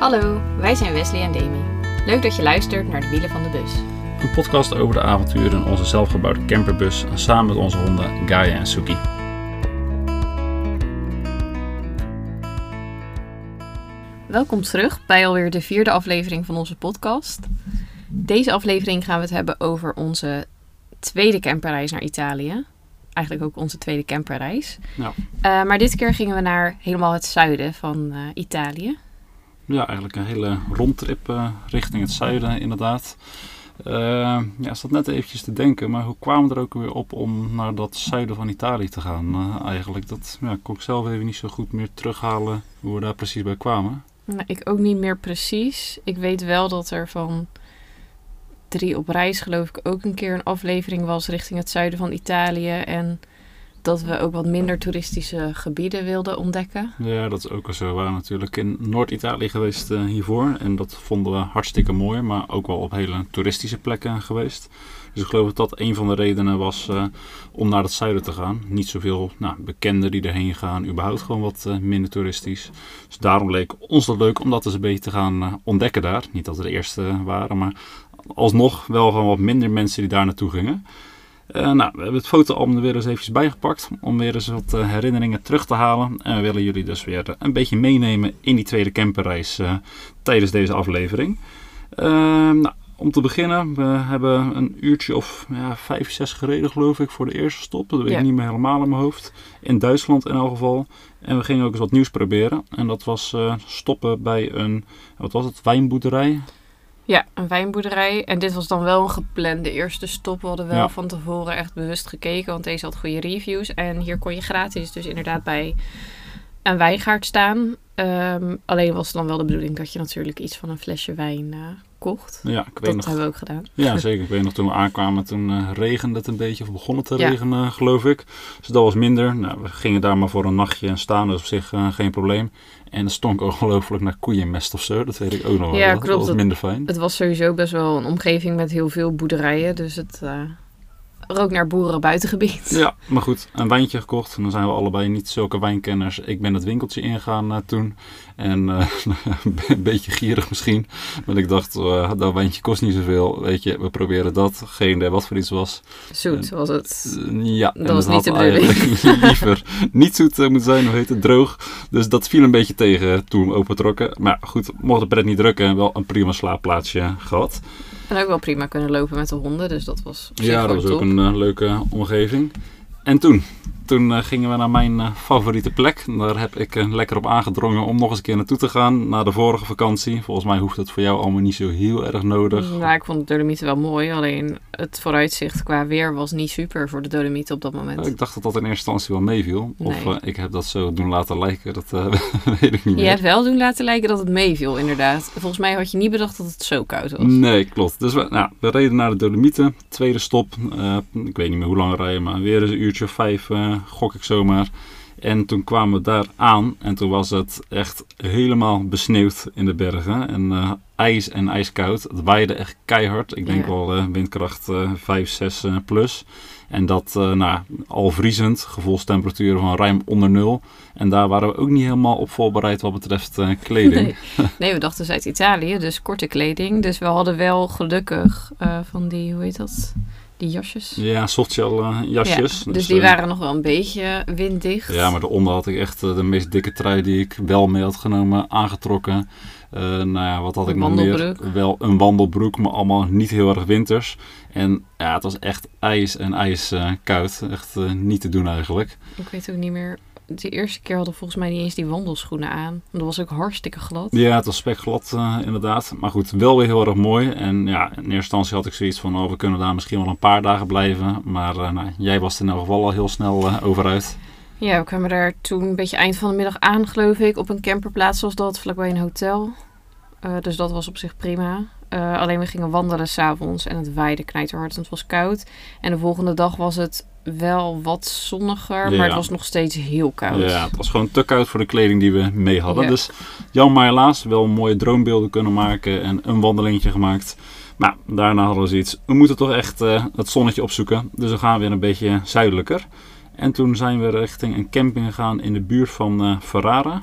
Hallo, wij zijn Wesley en Demi. Leuk dat je luistert naar de wielen van de bus. Een podcast over de avonturen in onze zelfgebouwde camperbus samen met onze honden Gaia en Suki. Welkom terug bij alweer de vierde aflevering van onze podcast. Deze aflevering gaan we het hebben over onze tweede camperreis naar Italië. Eigenlijk ook onze tweede camperreis. Ja. Uh, maar dit keer gingen we naar helemaal het zuiden van uh, Italië. Ja, eigenlijk een hele rondtrip uh, richting het zuiden inderdaad. ja, zat net eventjes te denken, maar hoe kwamen we er ook weer op om naar dat zuiden van Italië te gaan eigenlijk? Dat ja, kon ik zelf even niet zo goed meer terughalen hoe we daar precies bij kwamen. Nou, ik ook niet meer precies. Ik weet wel dat er van drie op reis, geloof ik, ook een keer een aflevering was richting het zuiden van Italië. En dat we ook wat minder toeristische gebieden wilden ontdekken. Ja, dat is ook zo. We waren natuurlijk in Noord-Italië geweest uh, hiervoor. En dat vonden we hartstikke mooi, maar ook wel op hele toeristische plekken geweest. Dus ik geloof dat dat een van de redenen was uh, om naar het zuiden te gaan. Niet zoveel nou, bekenden die erheen gaan, überhaupt gewoon wat uh, minder toeristisch. Dus daarom leek ons dat leuk om dat eens een beetje te gaan ontdekken daar. Niet dat we de eerste waren, maar alsnog wel van wat minder mensen die daar naartoe gingen. Uh, nou, we hebben het fotoalbum er weer eens eventjes bijgepakt om weer eens wat uh, herinneringen terug te halen. En we willen jullie dus weer een beetje meenemen in die tweede camperreis uh, tijdens deze aflevering. nou, om te beginnen, we hebben een uurtje of ja, vijf, zes gereden geloof ik voor de eerste stop. Dat weet ik niet meer helemaal in mijn hoofd. In Duitsland in elk geval. En we gingen ook eens wat nieuws proberen. En dat was stoppen bij een, wat was het, wijnboerderij. Ja, een wijnboerderij. En dit was dan wel een geplande eerste stop. We hadden wel van tevoren echt bewust gekeken, want deze had goede reviews. En hier kon je gratis dus inderdaad bij een wijngaard staan. Um, alleen was het dan wel de bedoeling dat je natuurlijk iets van een flesje wijn uh, kocht. Ja, ik weet dat nog, hebben we ook gedaan. Ja, zeker. Ik weet nog toen we aankwamen, toen uh, regende het een beetje, of begon het te ja. regenen, geloof ik. Dus dat was minder. Nou, we gingen daar maar voor een nachtje staan, dus op zich uh, geen probleem. En het stonk ongelooflijk naar koeienmest of zo. Dat weet ik ook nog wel. Ja, dat klopt. was minder fijn. Het was sowieso best wel een omgeving met heel veel boerderijen. Dus het uh, rook naar boeren buitengebied. Ja, maar goed. Een wijntje gekocht. En dan zijn we allebei niet zulke wijnkenners. Ik ben het winkeltje ingegaan uh, toen. En uh, een beetje gierig misschien. Maar ik dacht, dat wijntje kost niet zoveel. Weet je, we proberen dat. Geen idee wat voor iets was. Zoet was het. ja. Dat was niet de bedoeling. liever niet zoet moeten zijn, hoe heet het, droog. Dus dat viel een beetje tegen toen we opentrokken. Maar goed, mocht de pret niet drukken, wel een prima slaapplaatsje gehad. En ook wel prima kunnen lopen met de honden, dus dat was Ja, dat was top. ook een uh, leuke omgeving. En toen? Toen uh, gingen we naar mijn uh, favoriete plek. Daar heb ik lekker op aangedrongen om nog eens een keer naartoe te gaan. Na de vorige vakantie. Volgens mij hoeft het voor jou allemaal niet zo heel erg nodig. Nou, ik vond de Dolomieten wel mooi. Alleen het vooruitzicht qua weer was niet super voor de Dolomieten op dat moment. ik dacht dat dat in eerste instantie wel meeviel. Nee. Of ik heb dat zo doen laten lijken. Dat weet ik niet meer. Je hebt wel doen laten lijken dat het meeviel, inderdaad. Volgens mij had je niet bedacht dat het zo koud was. Nee, klopt. Dus we, nou, we reden naar de Dolomieten. Tweede stop. Uh, ik weet niet meer hoe lang rijden, maar weer eens een uurtje of vijf gok ik zomaar. En toen kwamen we daar aan en toen was het echt helemaal besneeuwd in de bergen. En uh, ijs en ijskoud. Het waaide echt keihard. Ik denk Ja. wel uh, windkracht uh, 5, 6 plus. En dat nou, al vriezend, gevoelstemperaturen van ruim onder nul. En daar waren we ook niet helemaal op voorbereid wat betreft kleding. Nee. nee, we dachten dus uit Italië, dus korte kleding. Dus we hadden wel gelukkig van die, hoe heet dat? Die jasjes. Ja, softshell uh, jasjes. Ja, dus, dus die uh, waren nog wel een beetje winddicht. Ja, maar daaronder had ik echt uh, de meest dikke trui die ik wel mee had genomen, aangetrokken. nou ja, wat had een ik nog meer? Wel een wandelbroek, maar allemaal niet heel erg winters. En ja, het was echt ijs en ijskoud. echt niet te doen eigenlijk. Ik weet ook niet meer de eerste keer hadden we volgens mij niet eens die wandelschoenen aan. Dat was ook hartstikke glad. Ja, het was spekglad uh, inderdaad. Maar goed, wel weer heel erg mooi. En ja, in eerste instantie had ik zoiets van... Oh, we kunnen daar misschien wel een paar dagen blijven. Maar uh, nou, jij was er in elk geval al heel snel uh, over uit. Ja, we kwamen daar toen een beetje eind van de middag aan, geloof ik. Op een camperplaats zoals dat, vlakbij een hotel. dus dat was op zich prima. alleen we gingen wandelen s'avonds en het waaide knijterhard en het was koud. En de volgende dag was het wel wat zonniger, Ja. maar het was nog steeds heel koud. Ja, het was gewoon te koud voor de kleding die we mee hadden. Ja. Dus jammer maar helaas. Wel mooie droombeelden kunnen maken en een wandelingetje gemaakt. Maar daarna hadden we zoiets. We moeten toch echt eh, het zonnetje opzoeken. Dus we gaan weer een beetje zuidelijker. En toen zijn we richting een camping gegaan in de buurt van eh, Ferrara.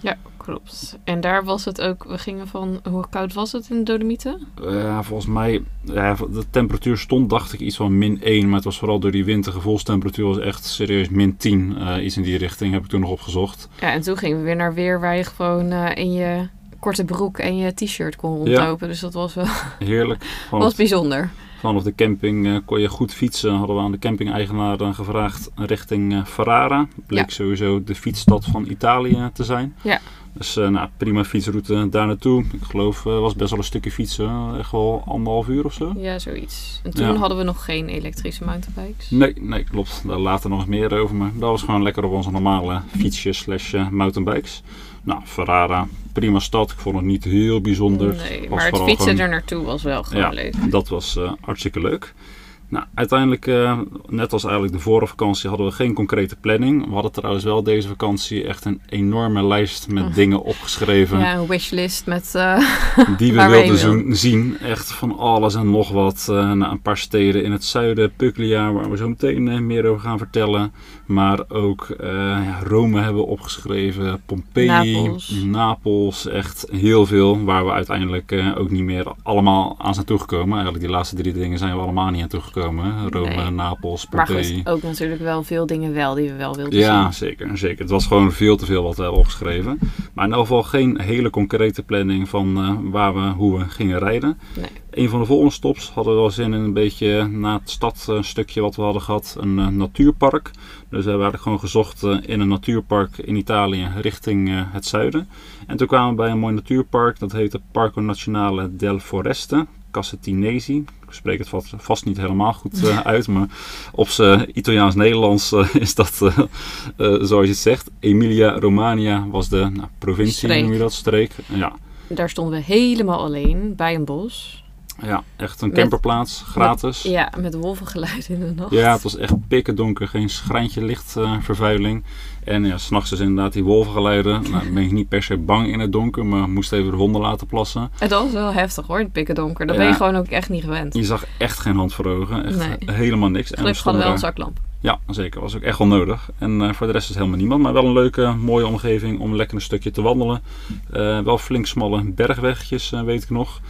Ja, Klopt. En daar was het ook, we gingen van, hoe koud was het in de Dolomieten? Ja, volgens mij, ja, de temperatuur stond dacht ik iets van min 1. Maar het was vooral door die wind. De gevoelstemperatuur was echt serieus min 10. eh, iets in die richting heb ik toen nog opgezocht. Ja, en toen gingen we weer naar weer waar je gewoon eh, in je korte broek en je t-shirt kon rondlopen. Dus dat was wel Heerlijk. Vanaf, was bijzonder. vanaf de camping eh, kon je goed fietsen. Hadden we aan de camping-eigenaar gevraagd richting Ferrara. Bleek Ja. sowieso de fietsstad van Italië te zijn. Ja. Dus eh, nou, prima fietsroute daar naartoe. Ik geloof, eh was best wel een stukje fietsen. eh, Echt wel anderhalf uur of zo. Ja, zoiets. En toen Ja. hadden we nog geen elektrische mountainbikes. Nee, nee, klopt. Daar later nog eens meer over. Maar dat was gewoon lekker op onze normale fietsjes slash mountainbikes. Nou, Ferrara, prima stad. Ik vond het niet heel bijzonder. Nee, maar het fietsen gewoon- er naartoe was wel gewoon Ja. leuk. Dat was hartstikke leuk. Nou, uiteindelijk, eh, net als eigenlijk de vorige vakantie, hadden we geen concrete planning. We hadden trouwens wel deze vakantie echt een enorme lijst met Oh. dingen opgeschreven. Ja, een wishlist met... eh, Die we wilden zien. Echt van alles en nog wat. naar een paar steden in het zuiden. Puglia, waar we zo meteen meer over gaan vertellen. Maar ook Rome hebben we opgeschreven. Pompeii, Napels. Napels. Echt heel veel. Waar we uiteindelijk ook niet meer allemaal aan zijn toegekomen. Eigenlijk die laatste drie dingen zijn we allemaal niet aan toegekomen. Hè. Rome, Nee. Napels, maar Pompeii. goed, ook natuurlijk wel veel dingen wel die we wel wilden Ja, zien. zeker, zeker. Het was gewoon veel te veel wat we hebben opgeschreven. Maar in elk geval geen hele concrete planning van eh, waar we, hoe we gingen rijden. Nee. Een van de volgende stops hadden we wel zin in een beetje na het stadstukje wat we hadden gehad, een eh, natuurpark. Dus we hebben eigenlijk gewoon gezocht eh, in een natuurpark in Italië richting het zuiden. En toen kwamen we bij een mooi natuurpark, dat heette Parco Nazionale del Foreste. Cassatinesi. Ik spreek het vast, vast niet helemaal goed eh, uit, maar op zijn Italiaans-Nederlands eh, is dat eh, zoals je het zegt. Emilia-Romagna was de nou, provincie, Streek. noem je dat, streek. Ja, Daar stonden we helemaal alleen bij een bos. Ja, echt een Met- camperplaats, gratis. Ja, met wolvengeluid in de nacht. Ja, het was echt pikken donker, geen schrijntje lichtvervuiling. en ja, s'nachts dus inderdaad die wolvengeluiden. Nou, dan ben ik niet per se bang in het donker, maar moest even de honden laten plassen. Het was wel heftig hoor, het pikken donker. Dat Ja. ben je gewoon ook echt niet gewend. Je zag echt geen hand voor ogen, echt Nee. helemaal niks. En we Gelukkig hadden we wel een zaklamp. Ja, zeker. Was ook echt wel nodig. En eh, voor de rest is helemaal niemand. Maar wel een leuke, mooie omgeving om lekker een stukje te wandelen. Eh, wel flink smalle bergwegjes, eh, weet ik nog.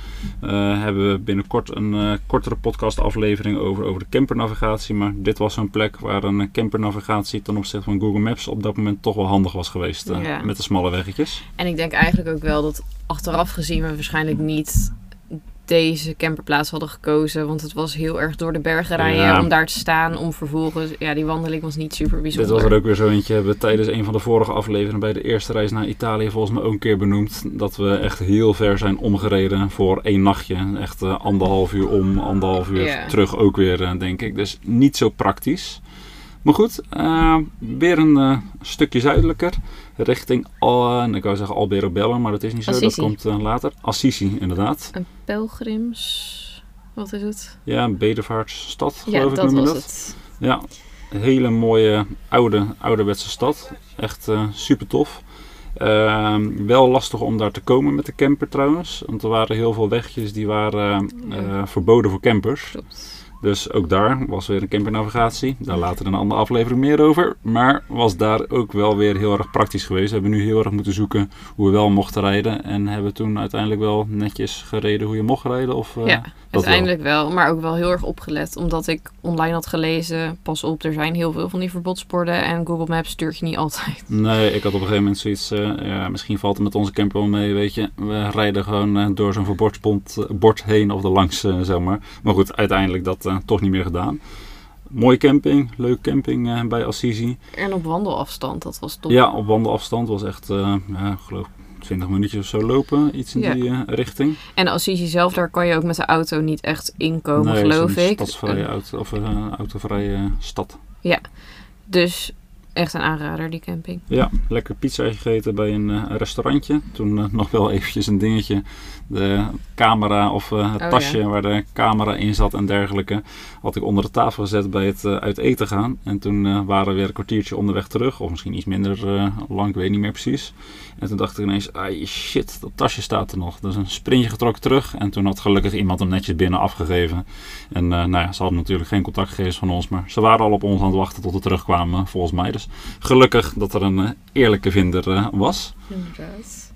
Hebben we binnenkort een kortere podcastaflevering over, over de campernavigatie. Maar dit was zo'n plek waar een campernavigatie ten opzichte van Google Maps op dat moment toch wel handig was geweest. Ja. Met de smalle weggetjes. En ik denk eigenlijk ook wel dat achteraf gezien we waarschijnlijk niet deze camperplaats hadden gekozen. Want het was heel erg door de bergen rijden Ja. om daar te staan. Om vervolgens, ja die wandeling was niet super bijzonder. Dit was er ook weer zo eentje. Hebben we tijdens een van de vorige afleveringen bij de eerste reis naar Italië volgens mij ook een keer benoemd. Dat we echt heel ver zijn omgereden voor één nachtje. Echt eh, anderhalf uur om, anderhalf uur Ja. terug ook weer, eh, denk ik. Dus niet zo praktisch. Maar goed, eh, weer een eh, stukje zuidelijker. Richting, eh, ik wou zeggen Albero Bello, maar dat is niet zo. Assisi. Dat komt eh, later. Assisi, inderdaad. Een pelgrims... Wat is het? Ja, een bedevaartsstad, Ja, geloof ik dat was dat. het. Ja, een hele mooie oude, ouderwetse stad. Echt super tof. Ehm, wel lastig om daar te komen met de camper trouwens. Want er waren heel veel wegjes die waren Ja. verboden voor campers. Klopt. Dus ook daar was weer een campernavigatie. Daar later een andere aflevering meer over. Maar was daar ook wel weer heel erg praktisch geweest. We hebben nu heel erg moeten zoeken hoe we wel mochten rijden. En hebben toen uiteindelijk wel netjes gereden hoe je mocht rijden. Of, eh, ja, uiteindelijk wel. Maar ook wel heel erg opgelet. Omdat ik online had gelezen, pas op, er zijn heel veel van die verbodsborden. En Google Maps stuurt je niet altijd. Nee, ik had op een gegeven moment zoiets. eh, ja, misschien valt het met onze camper wel mee. Weet je, we rijden gewoon eh, door zo'n verbodsbord bord heen of er langs, zeg maar. Maar goed, uiteindelijk dat eh, toch niet meer gedaan. Mooie camping, leuke camping eh, bij Assisi. En op wandelafstand, dat was top. Ja, op wandelafstand was echt, eh, ja, ik geloof 20 minuutjes of zo lopen, iets in Ja. die richting. En Assisi zelf, daar kan je ook met de auto niet echt inkomen, nee, geloof een ik. stadsvrije Eh, auto, of autovrije stad. Dus echt een aanrader, die camping. Ja, lekker pizza gegeten bij een eh, restaurantje. Toen eh, nog wel eventjes een dingetje. De camera of eh, het Oh, tasje ja. waar de camera in zat en dergelijke. Had ik onder de tafel gezet bij het uit eten gaan. En toen waren we weer een kwartiertje onderweg terug. Of misschien iets minder lang, ik weet niet meer precies. En toen dacht ik ineens, ai shit, dat tasje staat er nog. Dus een sprintje getrokken terug. En toen had gelukkig iemand hem netjes binnen afgegeven. En eh, nou ja, ze hadden natuurlijk geen contactgegevens van ons. Maar ze waren al op ons aan het wachten tot we terugkwamen, volgens mij. Dus Gelukkig dat er een eerlijke vinder was. Inderdaad.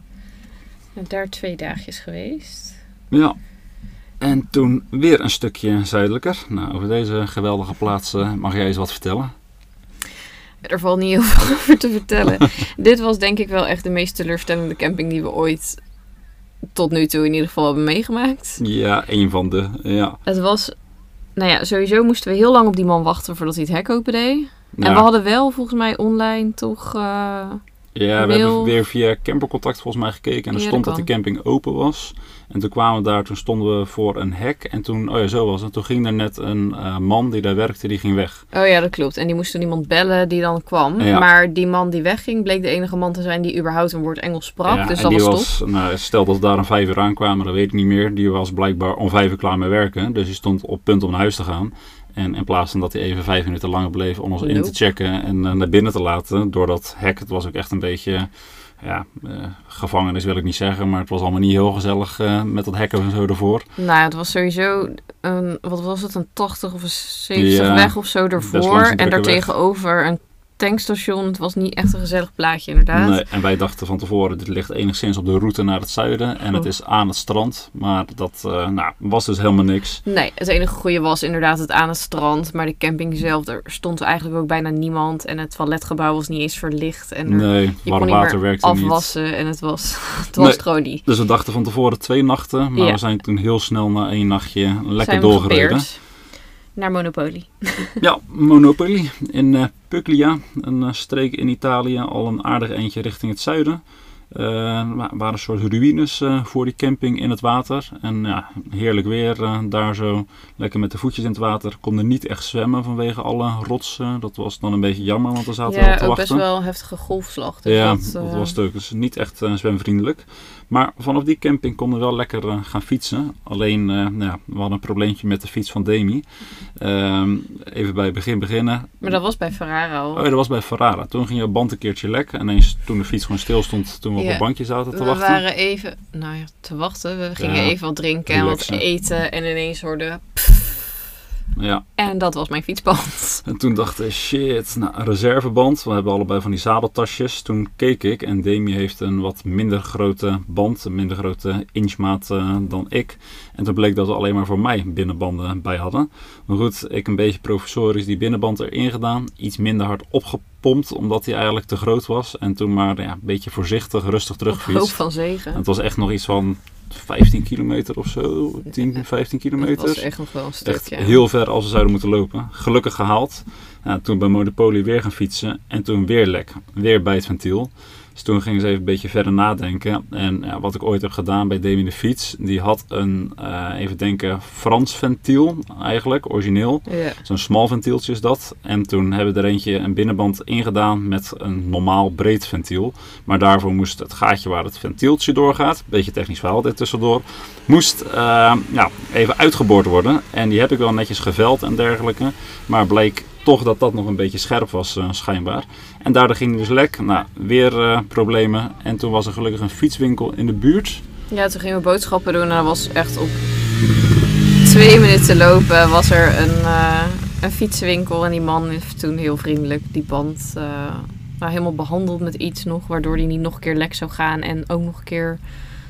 En daar twee dagjes geweest. Ja. En toen weer een stukje zuidelijker. Nou, over deze geweldige plaats mag jij eens wat vertellen. Er valt niet heel veel over te vertellen. Dit was denk ik wel echt de meest teleurstellende camping die we ooit tot nu toe in ieder geval hebben meegemaakt. Ja, een van de, ja. Het was, nou ja, sowieso moesten we heel lang op die man wachten voordat hij het hek open deed. En we hadden wel volgens mij online toch... Uh, ja, we hebben weer via campercontact volgens mij gekeken en er stond dat, dat de camping open was. En toen kwamen we daar, toen stonden we voor een hek. En toen, oh ja, zo was het. Toen ging er net een uh, man die daar werkte, die ging weg. Oh ja, dat klopt. En die moest toen iemand bellen die dan kwam. Maar die man die wegging, bleek de enige man te zijn die überhaupt een woord Engels sprak. Ja, dus dat was, was nou, Stel dat daar een vijf uur aankwamen, dat weet ik niet meer. Die was blijkbaar om vijf uur klaar met werken. Dus die stond op punt om naar huis te gaan. En in plaats van dat hij even vijf minuten langer bleef om ons in te checken en uh, naar binnen te laten, door dat hek, het was ook echt een beetje ja, uh, gevangenis wil ik niet zeggen, maar het was allemaal niet heel gezellig uh, met dat hekken en zo ervoor. Nou, het was sowieso een, wat was het, een 80 of een 70 weg of zo ervoor. En daartegenover een tankstation. Het was niet echt een gezellig plaatje, inderdaad. Nee, en wij dachten van tevoren, dit ligt enigszins op de route naar het zuiden. En het is aan het strand. Maar dat uh, nou, was dus helemaal niks. Nee, het enige goede was inderdaad het aan het strand. Maar de camping zelf, er stond eigenlijk ook bijna niemand. En het toiletgebouw was niet eens verlicht. En er, nee, je kon water niet werkte afwassen. Niet. En het was, het was gewoon niet. Dus we dachten van tevoren twee nachten. Maar we zijn toen heel snel na één nachtje lekker doorgereden naar Monopoly. ja, Monopoly in uh, Puglia, een uh, streek in Italië, al een aardig eentje richting het zuiden. Uh, waren een soort ruïnes uh, voor die camping in het water. En ja, heerlijk weer uh, daar zo. Lekker met de voetjes in het water. Konden niet echt zwemmen vanwege alle rotsen. Dat was dan een beetje jammer, want we zaten ja, wel te wachten. Ja, best wel heftige golfslag. Dus ja, dat, dat was ook. Dus niet echt zwemvriendelijk. Maar vanaf die camping konden we wel lekker uh, gaan fietsen. Alleen, uh, nou ja, we hadden een probleempje met de fiets van Demi. Uh, even bij het begin beginnen. Maar dat was bij Ferrara al. Oh ja, dat was bij Ferrara. Toen ging je band een keertje lek. En eens toen de fiets gewoon stil stond, toen we op een bankje zaten te wachten. We waren even, nou ja, te wachten. We gingen even wat drinken en wat eten. En ineens hoorden... Ja. En dat was mijn fietsband. En toen dacht ik, shit, nou, een reserveband. We hebben allebei van die zadeltasjes. Toen keek ik en Demi heeft een wat minder grote band, een minder grote inchmaat uh, dan ik. En toen bleek dat we alleen maar voor mij binnenbanden bij hadden. Maar goed, ik een beetje professorisch die binnenband erin gedaan. Iets minder hard opgepompt, omdat hij eigenlijk te groot was. En toen maar ja, een beetje voorzichtig, rustig terugfiets. Hoop van zegen. Het was echt nog iets van 15 kilometer of zo, 10, 15 kilometer. Dat was echt nog wel een stukje. heel ver als we zouden moeten lopen. Gelukkig gehaald. Nou, toen bij Monopoly weer gaan fietsen en toen weer lek. Weer bij het ventiel. Dus toen gingen ze even een beetje verder nadenken. En ja, wat ik ooit heb gedaan bij Demi de Fiets, die had een, uh, even denken, Frans ventiel eigenlijk, origineel. Zo'n smal ventieltje is dat. En toen hebben we er eentje een binnenband ingedaan met een normaal breed ventiel. Maar daarvoor moest het gaatje waar het ventieltje doorgaat, beetje technisch verhaal dit tussendoor, moest uh, ja, even uitgeboord worden. En die heb ik wel netjes geveld en dergelijke. Maar bleek toch dat dat nog een beetje scherp was uh, schijnbaar. En daardoor ging het dus lek. Nou, weer uh, problemen. En toen was er gelukkig een fietswinkel in de buurt. Ja, toen gingen we boodschappen doen en dat was echt op twee minuten lopen was er een, uh, een fietswinkel. En die man heeft toen heel vriendelijk die band nou, helemaal behandeld met iets nog. Waardoor die niet nog een keer lek zou gaan. En ook nog een keer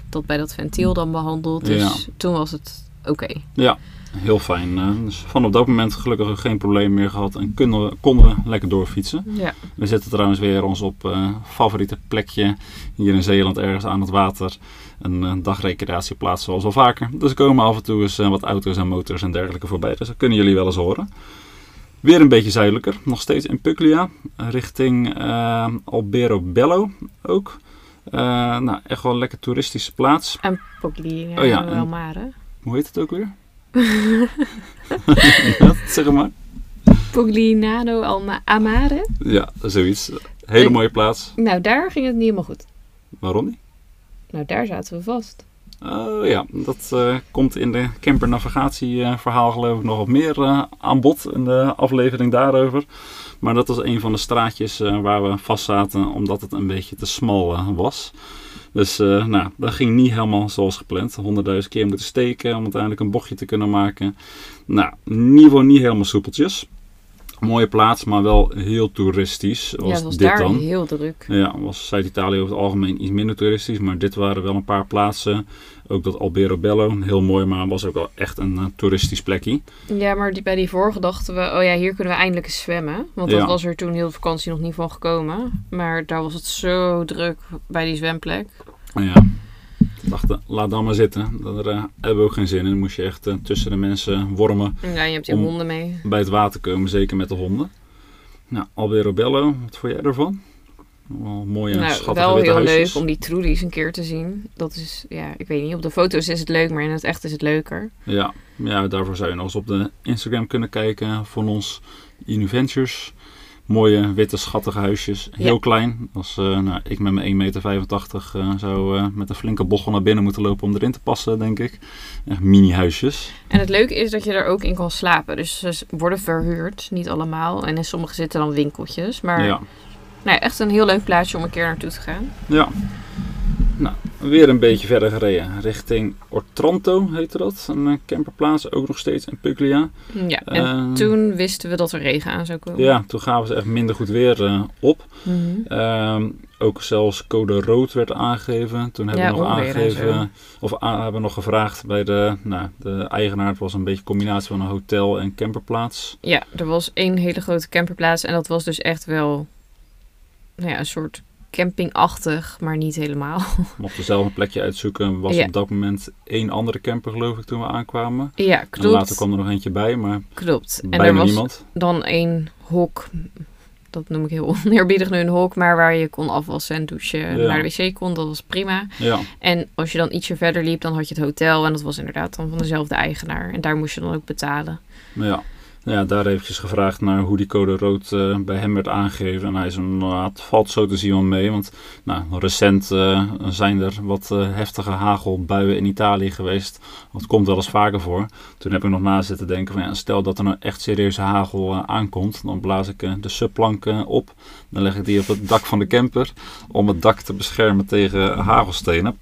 dat bij dat ventiel dan behandeld. Dus ja. toen was het oké. Ja, heel fijn. Uh, dus van op dat moment gelukkig geen probleem meer gehad en konden we, konden we lekker doorfietsen. Ja. We zitten trouwens weer ons op uh, favoriete plekje hier in Zeeland ergens aan het water. Een uh, dagrecreatieplaats zoals al vaker. Dus er komen af en toe eens wat auto's en motors en dergelijke voorbij. Dus dat kunnen jullie wel eens horen. Weer een beetje zuidelijker, nog steeds in Puglia, richting Albero Bello ook. nou, echt wel een lekker toeristische plaats. En Puglia, oh, ja, wel maar, Hoe heet het ook weer? ja, zeg maar. Pogliano Amare. Ja, zoiets. Hele mooie plaats. Nou, daar ging het niet helemaal goed. Waarom niet? Nou, daar zaten we vast. Oh ja, dat uh, komt in de campernavigatieverhaal uh, geloof ik nog wat meer uh, aan bod in de aflevering daarover. Maar dat was een van de straatjes waar we vast zaten omdat het een beetje te smal was. Dus uh, nou, dat ging niet helemaal zoals gepland. Honderdduizend keer moeten steken om uiteindelijk een bochtje te kunnen maken. Nou, niveau niet helemaal soepeltjes. Mooie plaats, maar wel heel toeristisch. Was ja, het was dit daar dan. heel druk. Ja, was Zuid-Italië over het algemeen iets minder toeristisch. Maar dit waren wel een paar plaatsen. Ook dat Albero Bello, heel mooi, maar was ook wel echt een eh, toeristisch plekje. Ja, maar die, bij die vorige dachten we, oh ja, hier kunnen we eindelijk eens zwemmen. Want Ja. dat was er toen heel de vakantie nog niet van gekomen. Maar daar was het zo druk bij die zwemplek. Ja, dachten, laat dan maar zitten. Daar eh, hebben we ook geen zin in. Dan moest je echt eh, tussen de mensen wormen Ja, je hebt Om- honden mee. bij het water komen, zeker met de honden. Nou, Albero Bello, wat vond jij ervan? Wel mooie, nou, schattige wel heel huisjes. leuk om die Trudy's een keer te zien. Dat is, ja, ik weet niet, op de foto's is het leuk, maar in het echt is het leuker. Ja, ja, daarvoor zou je nog eens op de Instagram kunnen kijken van ons Univentures. Mooie, witte, schattige huisjes. Heel Ja. klein. Als eh, nou, ik met mijn 1,85 meter eh, zou eh, met een flinke bochel naar binnen moeten lopen om erin te passen, denk ik. Echt mini-huisjes. En het leuke is dat je er ook in kan slapen. Dus ze worden verhuurd, niet allemaal. En in sommige zitten dan winkeltjes. Maar Ja. nou, echt een heel leuk plaatsje om een keer naartoe te gaan. ja. Nou, weer een beetje verder gereden. Richting Ortranto heette dat. Een eh, camperplaats, ook nog steeds in Puglia. Ja, en Eh, toen wisten we dat er regen aan zou komen. Ja, toen gaven ze echt minder goed weer eh, op. Mhm. Ehm, ook zelfs code rood werd aangegeven. Toen hebben Ja, we nog aangegeven, of hebben we nog gevraagd bij de, nou, de eigenaar. Het was een beetje een combinatie van een hotel en camperplaats. Ja, er was één hele grote camperplaats. En dat was dus echt wel nou ja, een soort campingachtig, maar niet helemaal. Mochten zelf een plekje uitzoeken. Was Ja. op dat moment één andere camper geloof ik toen we aankwamen. ja, En klopt. later kwam er nog eentje bij, maar Klopt. En er was niemand. dan één hok. Dat noem ik heel oneerbiedig nu een hok, maar waar je kon afwassen en douchen. Ja. Naar de wc kon, dat was prima. Ja, En als je dan ietsje verder liep, dan had je het hotel. En dat was inderdaad dan van dezelfde eigenaar. En daar moest je dan ook betalen. ja. Ja, daar eventjes gevraagd naar hoe die code rood eh, bij hem werd aangegeven. En hij zei, nou, het valt zo te zien wel mee. Want nou, recent eh, zijn er wat eh, heftige hagelbuien in Italië geweest. Dat komt wel eens vaker voor. Toen heb ik nog na zitten denken van, ja, stel dat er nou echt serieuze hagel aankomt. Dan blaas ik de subplank op. Dan leg ik die op het dak van de camper. Om het dak te beschermen tegen hagelstenen.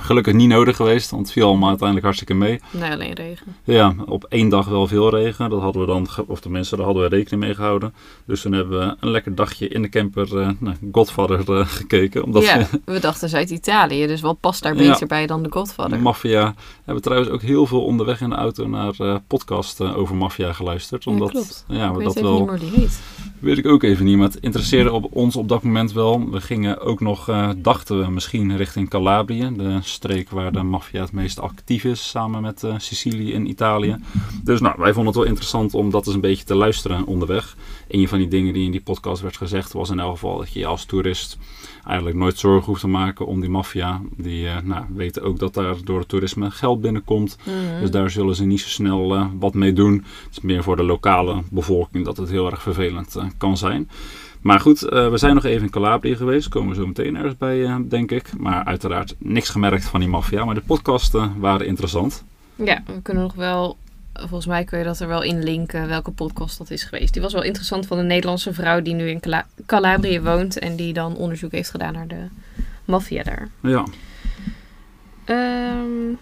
Gelukkig niet nodig geweest, want het viel allemaal uiteindelijk hartstikke mee. Nee, alleen regen. Ja, op één dag wel veel regen. Dat hadden we dan, of tenminste, daar hadden we rekening mee gehouden. Dus toen hebben we een lekker dagje in de camper nou, Godfather eh, gekeken. Omdat ja, we we dachten Zuid-Italië. Dus wat past daar Ja. beter bij dan de Godfather? Maffia hebben trouwens ook heel veel onderweg in de auto naar podcast eh, over maffia geluisterd. Ja, Omdat, klopt. Ja, ik we dat wel, niet meer die heet. Weet ik ook even niet. Maar het interesseerde op ons op dat moment wel. We gingen ook nog, eh, dachten we misschien richting Calabrië. De streek waar de maffia het meest actief is. Samen met eh, Sicilië in Italië. Dus nou, wij vonden het wel interessant om dat eens een beetje te luisteren onderweg. Een van die dingen die in die podcast werd gezegd was in elk geval dat je als toerist eigenlijk nooit zorgen hoeft te maken om die maffia. Die eh, nou, weten ook dat daar door het toerisme geld binnenkomt. Mhm. Dus daar zullen ze niet zo snel eh, wat mee doen. Het is meer voor de lokale bevolking dat het heel erg vervelend eh, kan zijn. Maar goed, we zijn nog even in Calabrië geweest. Komen we zo meteen ergens bij, denk ik. Maar uiteraard niks gemerkt van die maffia. Maar de podcasten waren interessant. Ja, we kunnen nog wel... Volgens mij kun je dat er wel in linken welke podcast dat is geweest. Die was wel interessant van een Nederlandse vrouw die nu in Cala- Calabrië woont. En die dan onderzoek heeft gedaan naar de maffia daar. Ja, Ehm,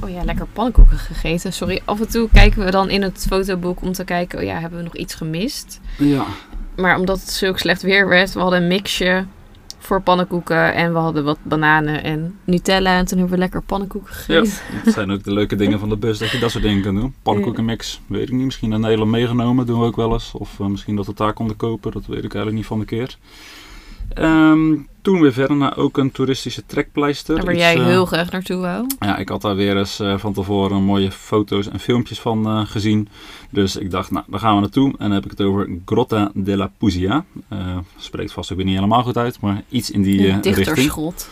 oh ja, lekker pannenkoeken gegeten. Sorry, af en toe kijken we dan in het fotoboek om te kijken... Oh ja, hebben we nog iets gemist? ja. Maar omdat het zulk slecht weer werd, we hadden een mixje voor pannenkoeken. En we hadden wat bananen en Nutella. En toen hebben we lekker pannenkoeken ja. gegeten. Dat zijn ook de leuke dingen van de bus, dat je dat soort dingen kan doen. Pannenkoekenmix, weet ik niet. Misschien naar Nederland meegenomen, doen we ook wel eens. Of eh, misschien dat we het daar konden kopen, dat weet ik eigenlijk niet van de keer. Ehm, toen weer verder naar ook een toeristische trekpleister. Daar waar jij eh, heel graag naartoe wou. Ja, ik had daar weer eens eh, van tevoren mooie foto's en filmpjes van eh, gezien. Dus ik dacht, nou, daar gaan we naartoe. En dan heb ik het over Grotta della Puglia. Eh spreekt vast ook weer niet helemaal goed uit, maar iets in die richting. dichterschot.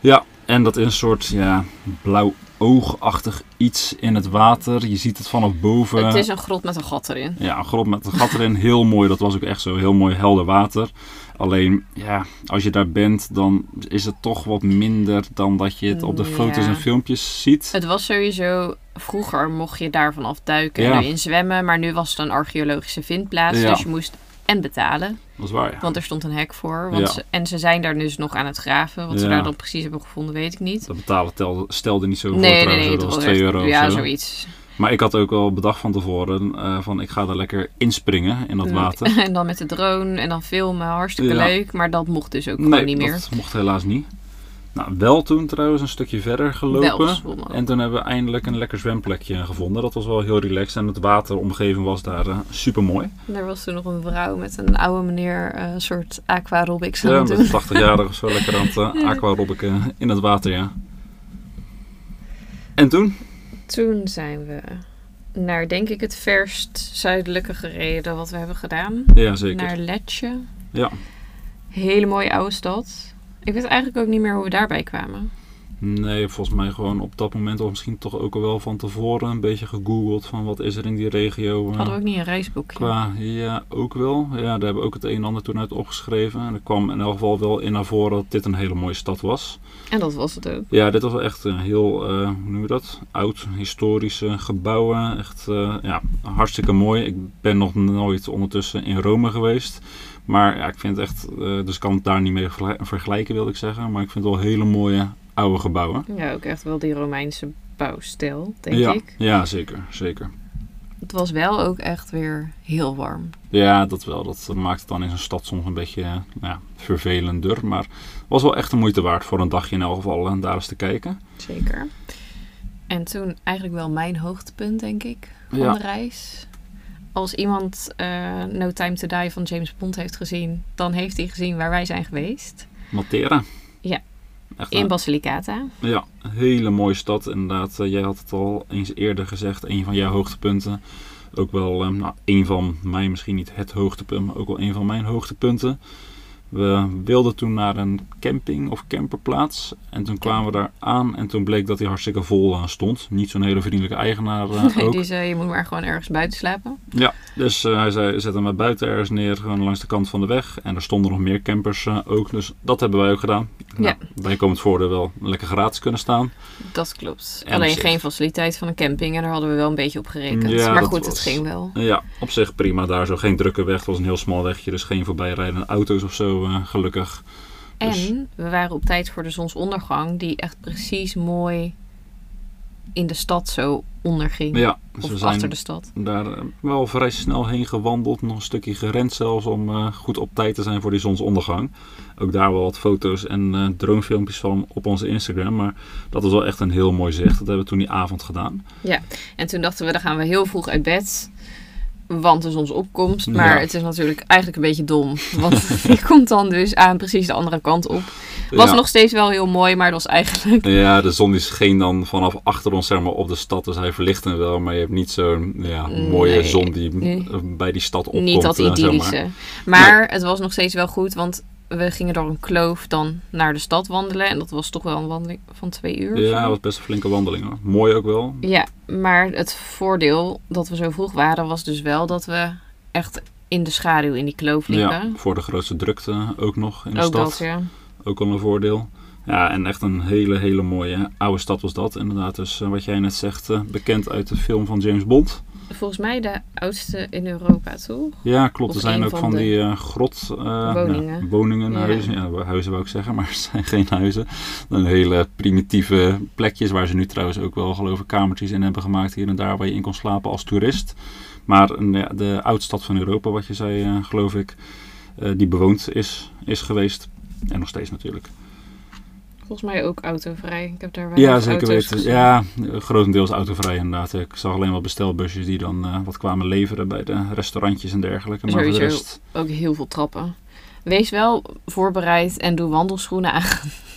Ja, en dat is een soort ja, blauw oogachtig iets in het water. Je ziet het vanaf boven. Het is een grot met een gat erin. Ja, een grot met een gat erin. Heel mooi. Dat was ook echt zo heel mooi helder water. Alleen, ja, als je daar bent, dan is het toch wat minder dan dat je het op de Ja. foto's en filmpjes ziet. Het was sowieso... Vroeger mocht je daar vanaf duiken Ja. en erin zwemmen. Maar nu was het een archeologische vindplaats. Ja. Dus je moest en betalen. Dat is waar, ja. Want er stond een hek voor. Want Ja. ze, en ze zijn daar dus nog aan het graven. Wat ze daar dan precies hebben gevonden, weet ik niet. Dat betalen telde, stelde niet zoveel Nee, nee, trouwens. nee. dat was het 2 echt- euro Ja, zo. zoiets. Maar ik had ook al bedacht van tevoren uh, van ik ga er lekker inspringen in dat water. En dan met de drone en dan filmen, hartstikke leuk. Maar dat mocht dus ook nee, gewoon niet meer. dat mocht helaas niet. Nou, wel toen trouwens een stukje verder gelopen. En toen hebben we eindelijk een lekker zwemplekje gevonden. Dat was wel heel relaxed. En het wateromgeving was daar super mooi. Er was toen nog een vrouw met een oude meneer eh, een soort aquarobics aan Ja, het met doen. 80-jarige of zo lekker aan het uh, aquarobbiken in het water, ja. En toen? Toen zijn we naar, denk ik, het verst zuidelijke gereden wat we hebben gedaan. Ja, zeker. Naar Letje. Ja. Hele mooie oude stad. Ik weet eigenlijk ook niet meer hoe we daarbij kwamen. Nee, volgens mij gewoon op dat moment, of misschien toch ook al wel van tevoren, een beetje gegoogeld van wat is er in die regio. uh, Hadden we ook niet een reisboekje? Qua, ja, ook wel. Ja, daar hebben we ook het een en ander toen uit opgeschreven. En er kwam in elk geval wel in naar voren dat dit een hele mooie stad was. En dat was het ook. Ja, dit was wel echt een heel, uh, hoe noem je dat? Oud, historische gebouwen. Echt, uh, ja, hartstikke mooi. Ik ben nog nooit ondertussen in Rome geweest. Maar ja, ik vind het echt, uh, dus ik kan het daar niet mee vergelijken, wil ik zeggen. Maar ik vind het wel hele mooie oude gebouwen. Ja, ook echt wel die Romeinse bouwstijl, denk ja, ik. Ja, zeker, zeker. Het was wel ook echt weer heel warm. Ja, dat wel. Dat maakt het dan in zo'n stad soms een beetje nou ja, vervelender. Maar was wel echt de moeite waard voor een dagje in elk geval en daar eens te kijken. Zeker. En toen eigenlijk wel mijn hoogtepunt, denk ik, van Ja. de reis. Als iemand uh, No Time to Die van James Bond heeft gezien, dan heeft hij gezien waar wij zijn geweest. Matera. Ja. Echt In Basilicata. Ja, hele mooie stad. Inderdaad, eh, jij had het al eens eerder gezegd. Een van jouw hoogtepunten. Ook wel eh, nou, een van mij, misschien niet het hoogtepunt, maar ook wel een van mijn hoogtepunten. We wilden toen naar een camping of camperplaats. En toen kwamen we daar aan en toen bleek dat hij hartstikke vol eh, stond. Niet zo'n hele vriendelijke eigenaar eh, ook. Die zei, je moet maar gewoon ergens buiten slapen. Ja, dus eh, hij zei, zet hem maar buiten ergens neer, gewoon langs de kant van de weg. En er stonden nog meer campers ook, dus dat hebben wij ook gedaan. Nou, wij komen het voordeel wel lekker gratis kunnen staan. Dat klopt. En Alleen geen faciliteit van een camping en daar hadden we wel een beetje op gerekend. Ja, maar goed, was- het ging wel. Ja, op zich prima daar zo. Geen drukke weg, het was een heel smal wegje, dus geen voorbijrijdende auto's of zo, eh, gelukkig. Dus- En we waren op tijd voor de zonsondergang, die echt precies mooi in de stad zo onderging. Ja, dus of we zijn achter de stad. daar eh, wel vrij snel heen gewandeld. Nog een stukje gerend zelfs om eh, goed op tijd te zijn voor die zonsondergang. Ook daar wel wat foto's en eh dronefilmpjes van op onze Instagram. Maar dat was wel echt een heel mooi zicht. Dat hebben we toen die avond gedaan. En toen dachten we, dan gaan we heel vroeg uit bed. Want de zonsopkomst. Maar Ja. het is natuurlijk eigenlijk een beetje dom. Want die komt dan dus aan precies de andere kant op. Was ja. nog steeds wel heel mooi, maar het was eigenlijk... Ja, de zon die scheen dan vanaf achter ons zeg maar, op de stad. Dus hij verlichtte wel. Maar je hebt niet zo'n ja, mooie Nee, zon die nee. bij die stad opkomt. Niet dat eh, zeg idyllische. maar. Maar, het was nog steeds wel goed, want we gingen door een kloof dan naar de stad wandelen. En dat was toch wel een wandeling van twee uur. Ja, het was best een flinke wandeling. Hoor. Mooi ook wel. Ja, maar het voordeel dat we zo vroeg waren, was dus wel dat we echt in de schaduw in die kloof liepen. Ja, voor de grootste drukte ook nog in de Ook stad. dat, ja. Ook al een voordeel. Ja, en echt een hele, hele mooie oude stad was dat. Inderdaad, dus eh, wat jij net zegt, eh, bekend uit de film van James Bond. Volgens mij de oudste in Europa, toch? Ja, klopt. Of er zijn ook van van, de die eh, grot... eh, woningen. ja, woningen, Ja. huizen. Ja, huizen wou ik zeggen, maar het zijn geen huizen. Een hele primitieve plekjes waar ze nu trouwens ook wel geloof ik kamertjes in hebben gemaakt hier en daar waar je in kon slapen als toerist. Maar ja, de oudstad van Europa, wat je zei, eh, geloof ik, die bewoond is, is geweest. En nog steeds natuurlijk. Volgens mij ook autovrij. Ik heb daar weinig Ja, zeker weten. gezien. Ja, grotendeels autovrij inderdaad. Ik zag alleen wat bestelbusjes die dan eh, wat kwamen leveren bij de restaurantjes en dergelijke. Maar voor de Sowieso. rest... Ook heel veel trappen. Wees wel voorbereid en doe wandelschoenen aan.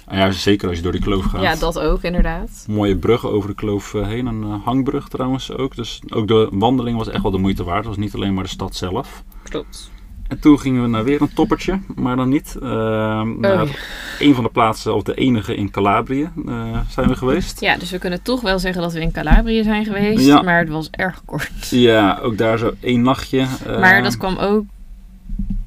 Ah ja, zeker als je door die kloof gaat. Ja, dat ook inderdaad. Mooie brug over de kloof eh, heen. Een eh, hangbrug trouwens ook. Dus ook de wandeling was echt wel de moeite waard. Het was niet alleen maar de stad zelf. Klopt. En toen gingen we naar weer een toppertje, maar dan niet. eh, naar een van de plaatsen, of de enige in Calabrië, eh, zijn we geweest. Ja, dus we kunnen toch wel zeggen dat we in Calabrië zijn geweest. Ja. Maar het was erg kort. Ja, ook daar zo één nachtje. eh, maar dat kwam ook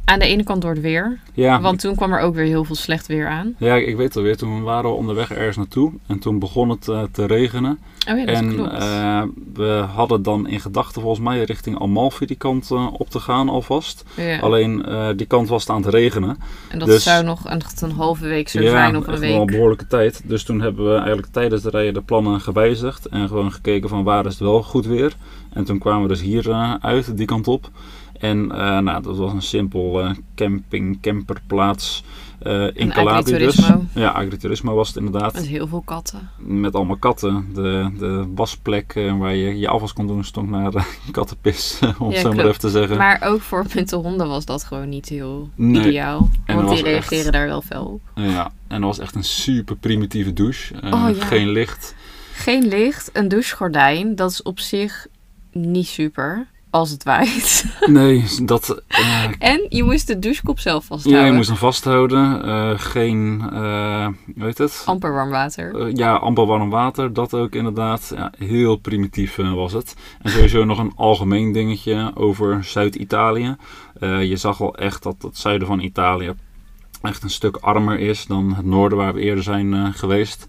Aan de ene kant door het weer. Ja, Want toen kwam er ook weer heel veel slecht weer aan. ja, ik weet alweer. Toen waren we onderweg ergens naartoe. En toen begon het eh, te regenen. Oh ja, dat en klopt. eh, we hadden dan in gedachten volgens mij richting Amalfi die kant eh, op te gaan alvast. ja. Alleen die kant was het aan het regenen. en dat dus- zou nog een, een halve week zo zijn of een echt wel een week. behoorlijke tijd. Dus toen hebben we eigenlijk tijdens de rijden de plannen gewijzigd. En gewoon gekeken van waar is het wel goed weer. En toen kwamen we dus hier uit, die kant op. En eh, nou, dat was een simpel eh, camping, camperplaats eh, in Calabria dus. Ja, agriturismo was het inderdaad. Met heel veel katten. Met allemaal katten. De, de wasplek waar je je afwas kon doen stond naar kattenpis, om Ja, het zo maar even te zeggen. Maar ook voor met de honden was dat gewoon niet heel Nee. ideaal. En Want die echt- reageren daar wel fel op. Ja, en dat was echt een super primitieve douche. Oh, ja. Geen licht. Geen licht, een douchegordijn. Dat is op zich niet super. Als het waait. Nee, dat... eh, En je moest de douchekop zelf ja, vasthouden. je moest hem vasthouden. Eh, geen, eh hoe heet het? Amper warm water. Ja, amper warm water, dat ook inderdaad. Ja, heel primitief was het. En sowieso nog een algemeen dingetje over Zuid-Italië. Je zag al echt dat het zuiden van Italië echt een stuk armer is dan het noorden waar we eerder zijn geweest.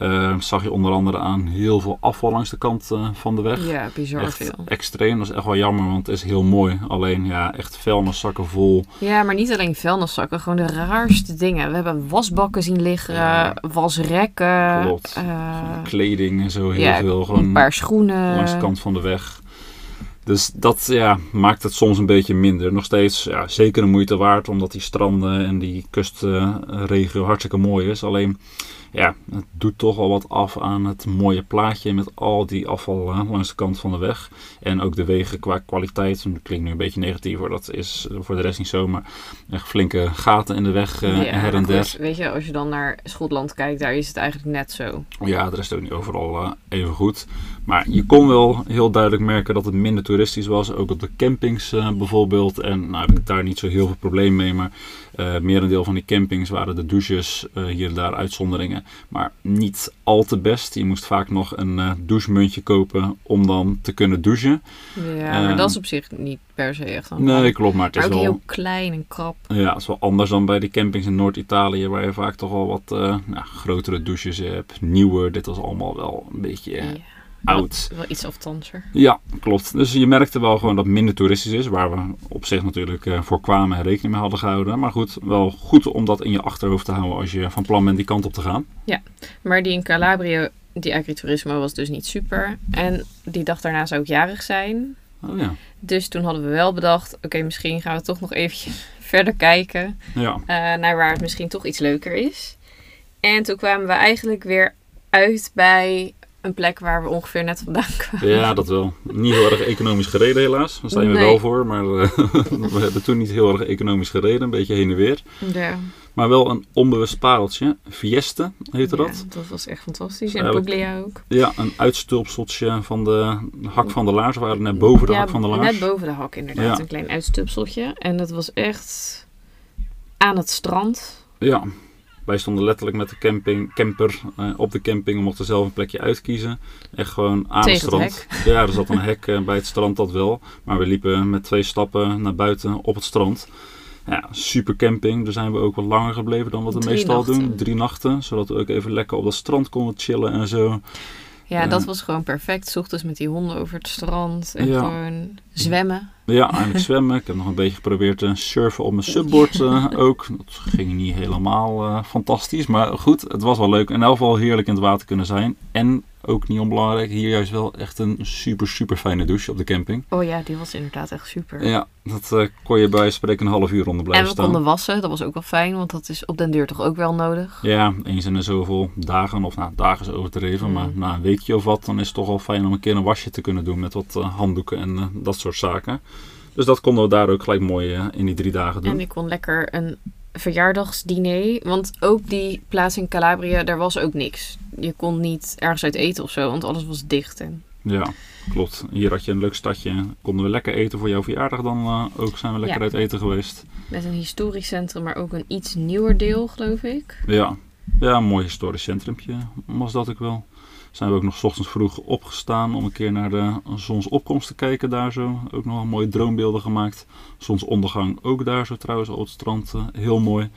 Eh, zag je onder andere aan heel veel afval langs de kant eh, van de weg. Ja, bizar Echt veel. extreem, dat is echt wel jammer, want het is heel mooi. Alleen ja, echt vuilniszakken vol. Ja, maar niet alleen vuilniszakken. Gewoon de raarste dingen. We hebben wasbakken zien liggen. Ja. Wasrekken. Klopt. eh, Kleding en zo heel ja, veel. een Gewoon paar schoenen. langs de kant van de weg. Dus dat ja, maakt het soms een beetje minder. Nog steeds ja, zeker een moeite waard, omdat die stranden en die kustregio hartstikke mooi is. Alleen ja, het doet toch al wat af aan het mooie plaatje met al die afval langs de kant van de weg. En ook de wegen qua kwaliteit. Dat klinkt nu een beetje negatief hoor, dat is eh, voor de rest niet zo. Maar echt flinke gaten in de weg eh, Ja, her en goed, der. Weet je, als je dan naar Schotland kijkt, daar is het eigenlijk net zo. Ja, de rest ook niet overal eh, even goed. Maar je kon wel heel duidelijk merken dat het minder toeristisch was. Ook op de campings eh, bijvoorbeeld. En nou heb ik daar niet zo heel veel probleem mee. Maar eh merendeel van die campings waren de douches eh, hier en daar uitzonderingen. Maar niet al te best. Je moest vaak nog een douchemuntje kopen om dan te kunnen douchen. Ja, maar Eh, dat is op zich niet per se echt Nee, klopt. Maar het Maar is ook wel... heel klein en krap. Ja, het is wel anders dan bij de campings in Noord-Italië, waar je vaak toch wel wat nou, grotere douches hebt. Nieuwer, dit was allemaal wel een beetje Ja. Oud. Wel, wel iets aftanser. Ja, klopt. Dus je merkte wel gewoon dat het minder toeristisch is, waar we op zich natuurlijk eh, voor kwamen en rekening mee hadden gehouden. Maar goed, wel goed om dat in je achterhoofd te houden als je van plan bent die kant op te gaan. Maar die in Calabria, die agriturismo was dus niet super. En die dag daarna zou ik jarig zijn. Oh ja. Dus toen hadden we wel bedacht, oké, misschien gaan we toch nog eventjes verder kijken. Ja, eh, naar waar het misschien toch iets leuker is. En toen kwamen we eigenlijk weer uit bij een plek waar we ongeveer net vandaan kwamen. ja, dat wel. Niet heel erg economisch gereden helaas. Daar zijn we Nee. wel voor, maar eh, we hebben toen niet heel erg economisch gereden. Een beetje heen en weer. Ja, Maar wel een onbewust pareltje. Fieste heette dat. ja, dat was echt fantastisch. En Puglia ook. Ja, een uitstulpseltje van de hak van de laars. We waren net boven de ja, hak van de laars. net boven de hak inderdaad. Ja. Een klein uitstupseltje. En dat was echt aan het strand. Ja, wij stonden letterlijk met de camping, camper eh, op de camping. We mochten zelf een plekje uitkiezen. Echt gewoon aan Tegen het het strand. Ja, er zat een hek eh, bij het strand, dat wel. Maar we liepen met twee stappen naar buiten op het strand. Ja, super camping. Daar zijn we ook wat langer gebleven dan wat we Drie meestal nachten. doen. Drie nachten. Zodat we ook even lekker op dat strand konden chillen en zo. Ja, Ja. dat was gewoon perfect. 's ochtends met die honden over het strand. En Ja. gewoon zwemmen. Ja, eindelijk zwemmen. Ik heb nog een beetje geprobeerd te surfen op mijn subboard eh, ook. Dat ging niet helemaal eh, fantastisch. Maar goed, het was wel leuk. In elk geval heerlijk in het water kunnen zijn. En ook niet onbelangrijk, hier juist wel echt een super, super fijne douche op de camping. Oh ja, die was inderdaad echt super. Ja, dat eh, kon je bij spreken een half uur onder en blijven we staan. konden wassen. Dat was ook wel fijn. Want dat is op den deur toch ook wel nodig. Ja, eens in de zoveel dagen, of nou, dagen is overdreven, Mm. maar na een weekje of wat, dan is het toch wel fijn om een keer een wasje te kunnen doen met wat eh, handdoeken en eh, dat soort zaken. Dus dat konden we daar ook gelijk mooi in die drie dagen doen. En ik kon lekker een verjaardagsdiner. Want ook die plaats in Calabria, daar was ook niks. Je kon niet ergens uit eten of zo, want alles was dicht. En... Ja, klopt. Hier had je een leuk stadje. Konden we lekker eten voor jouw verjaardag dan eh, ook. Zijn we lekker Ja. uit eten geweest. Met een historisch centrum, maar ook een iets nieuwer deel, geloof ik. Ja. ja, een mooi historisch centrumpje was dat ook wel. Zijn we ook nog 's ochtends vroeg opgestaan om een keer naar de zonsopkomst te kijken daar zo. Ook nog mooie droombeelden gemaakt. Zonsondergang ook daar zo trouwens op het strand. eh, heel mooi.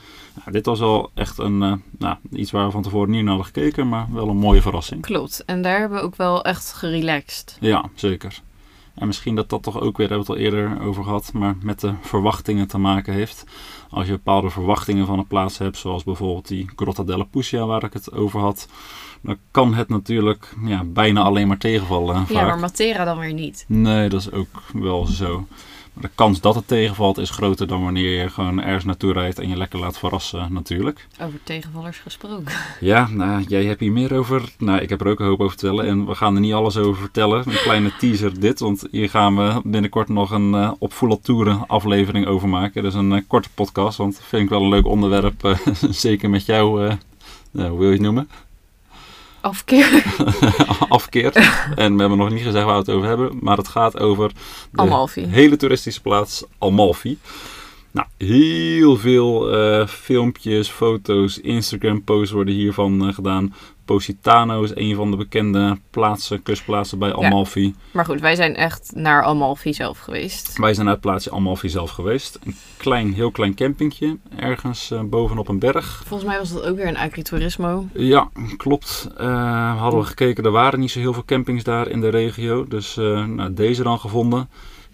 Dit was wel echt een, eh, nou, iets waar we van tevoren niet naar hadden gekeken, maar wel een mooie verrassing. Klopt. En daar hebben we ook wel echt gerelaxed. Ja, zeker. En misschien dat dat toch ook weer, daar hebben we het al eerder over gehad, maar met de verwachtingen te maken heeft. Als je bepaalde verwachtingen van een plaats hebt, zoals bijvoorbeeld die Grotta della Pusia waar ik het over had, dan kan het natuurlijk ja, bijna alleen maar tegenvallen. Ja, vaak. maar Matera dan weer niet. Nee, dat is ook wel zo. Maar de kans dat het tegenvalt is groter dan wanneer je gewoon ergens naartoe rijdt en je lekker laat verrassen natuurlijk. Over tegenvallers gesproken. Ja, nou, jij hebt hier meer over. Nou, ik heb er ook een hoop over te vertellen. En we gaan er niet alles over vertellen. Een kleine teaser dit. Want hier gaan we binnenkort nog een eh, op Toeren aflevering over maken. Dus een eh, korte podcast. Want vind ik wel een leuk onderwerp. eh, zeker met jou. nou, hoe wil je het noemen? Afkeer. Afkeer. en we hebben nog niet gezegd waar we het over hebben. Maar het gaat over de Amalfi. hele toeristische plaats Amalfi. Nou, heel veel eh, filmpjes, foto's, Instagram-posts worden hiervan eh, gedaan. Positano is een van de bekende plaatsen, kustplaatsen bij Amalfi. Maar goed, wij zijn echt naar Amalfi zelf geweest. Wij zijn naar het plaatsje Amalfi zelf geweest. Een klein, heel klein campingje, ergens eh, bovenop een berg. Volgens mij was dat ook weer een agriturismo. Ja, klopt. Eh, hadden we gekeken, er waren niet zo heel veel campings daar in de regio. Dus eh, nou, deze dan gevonden.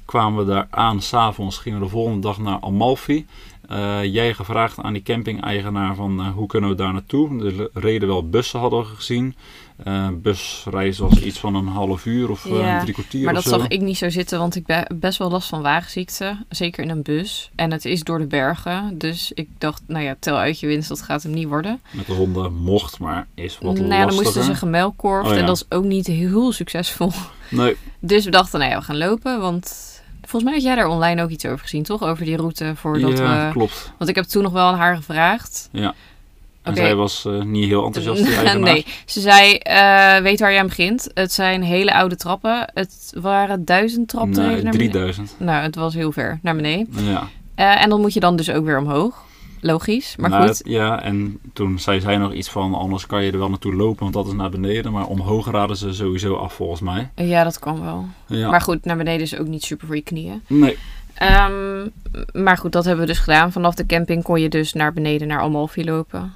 Kwamen we daar aan, s'avonds gingen we de volgende dag naar Amalfi. Eh, jij gevraagd aan die camping-eigenaar van eh, hoe kunnen we daar naartoe. Er reden wel bussen, hadden we gezien. Eh busreis was iets van een half uur of Ja, drie kwartier Maar dat zo. zag ik niet zo zitten, want ik ben best wel last van wagenziekte. Zeker in een bus. En het is door de bergen. Dus ik dacht, nou ja, tel uit je winst, dat gaat hem niet worden. Met de honden mocht, maar is wat nou ja, dan lastiger. moesten ze gemelkorfd. Oh ja. En dat is ook niet heel succesvol. Nee, Dus we dachten, nou ja, we gaan lopen. Want volgens mij had jij daar online ook iets over gezien, toch? Over die route voordat ja, we... klopt. Want ik heb toen nog wel aan haar gevraagd. Ja. En Oké. zij was eh, niet heel enthousiast, nee, ze zei, eh, weet waar je aan begint. Het zijn hele oude trappen. Het waren duizend traptreden Nee, naar beneden. 3000. Nou, het was heel ver naar beneden. Ja. Eh, en dan moet je dan dus ook weer omhoog. Logisch, maar Nou, goed. het- ja, en toen zei zij nog iets van, anders kan je er wel naartoe lopen, want dat is naar beneden. Maar omhoog raden ze sowieso af, volgens mij. Ja, dat kan wel. Ja. Maar goed, naar beneden is ook niet super voor je knieën. Nee, Ehm, maar goed, dat hebben we dus gedaan. Vanaf de camping kon je dus naar beneden naar Amalfi lopen.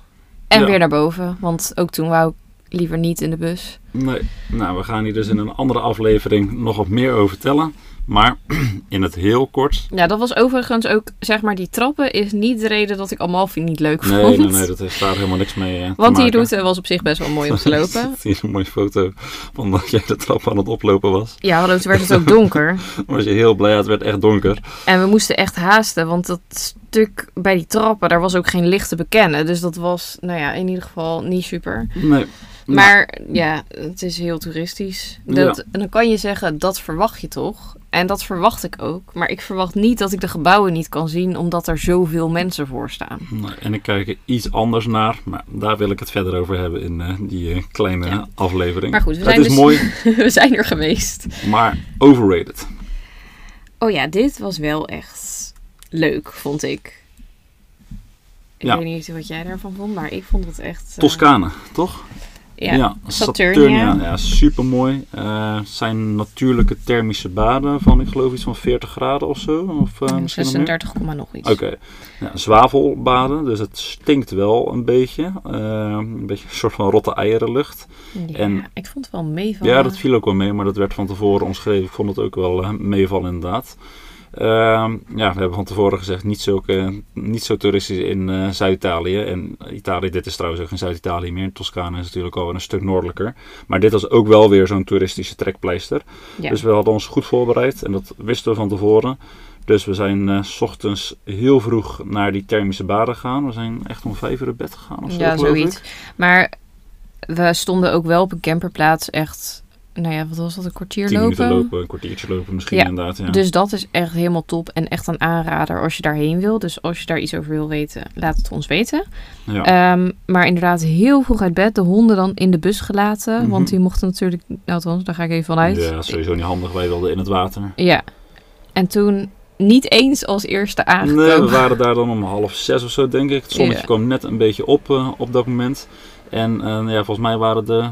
En Ja. weer naar boven, want ook toen wou ik liever niet in de bus. nee. Nou, we gaan hier dus in een andere aflevering nog wat meer over vertellen. Maar in het heel kort. Ja, dat was overigens ook, zeg maar, die trappen is niet de reden dat ik Amalfi niet leuk vond. Nee, nee, nee, dat heeft daar helemaal niks mee eh, Want die route was op zich best wel mooi om te lopen. Hier een mooie foto van dat jij de trap aan het oplopen was. Ja, hallo, toen werd het ook donker. Was je heel blij, het werd echt donker. En we moesten echt haasten, want dat stuk bij die trappen, daar was ook geen licht te bekennen. Dus dat was, nou ja, in ieder geval niet super. Nee. Maar ja, het is heel toeristisch. Dat, En dan kan je zeggen, dat verwacht je toch? En dat verwacht ik ook. Maar ik verwacht niet dat ik de gebouwen niet kan zien, omdat er zoveel mensen voor staan. En ik kijk er iets anders naar, maar daar wil ik het verder over hebben in eh, die eh, kleine Ja. aflevering. Maar goed, we het zijn is dus- mooi, we zijn er geweest. maar overrated. Oh ja, dit was wel echt leuk, vond ik. Ik Ja. weet niet wat jij daarvan vond, maar ik vond het echt... eh, Toscane, toch? Ja, Saturnia. Ja, super mooi. zijn natuurlijke thermische baden van, ik geloof iets van 40 graden of zo. Of, eh, misschien nog meer. 36, komma nog iets. Oké, ja, zwavelbaden, dus het stinkt wel een beetje. Eh, een beetje een soort van rotte eierenlucht. Ja, En- ik vond het wel meevallen. Ja, dat viel ook wel mee, maar dat werd van tevoren omschreven. Ik vond het ook wel eh, meevallen inderdaad. Ehm, ja, we hebben van tevoren gezegd niet, zulke, niet zo toeristisch in eh, Zuid-Italië. En Italië, dit is trouwens ook geen Zuid-Italië meer. Toscane is natuurlijk al een stuk noordelijker. Maar dit was ook wel weer zo'n toeristische trekpleister. Ja. Dus we hadden ons goed voorbereid en dat wisten we van tevoren. Dus we zijn eh, s ochtends heel vroeg naar die thermische baden gegaan. We zijn echt om vijf uur op bed gegaan of zo, ja, zoiets. ik. Maar we stonden ook wel op een camperplaats echt... Nou ja, wat was dat? Een kwartier Tien lopen? lopen, een kwartiertje lopen misschien Ja, inderdaad. Ja. Dus dat is echt helemaal top en echt een aanrader als je daarheen wil. Dus als je daar iets over wil weten, laat het ons weten. ja. Ehm, maar inderdaad, heel vroeg uit bed. De honden dan in de bus gelaten. Mhm. Want die mochten natuurlijk... Nou, althans, daar ga ik even vanuit. Ja, sowieso niet handig. Wij wilden in het water. Ja. En toen niet eens als eerste aangekomen. Nee, we waren daar dan om half zes of zo, denk ik. Het zonnetje kwam net een beetje op eh, op dat moment. En eh, ja, volgens mij waren de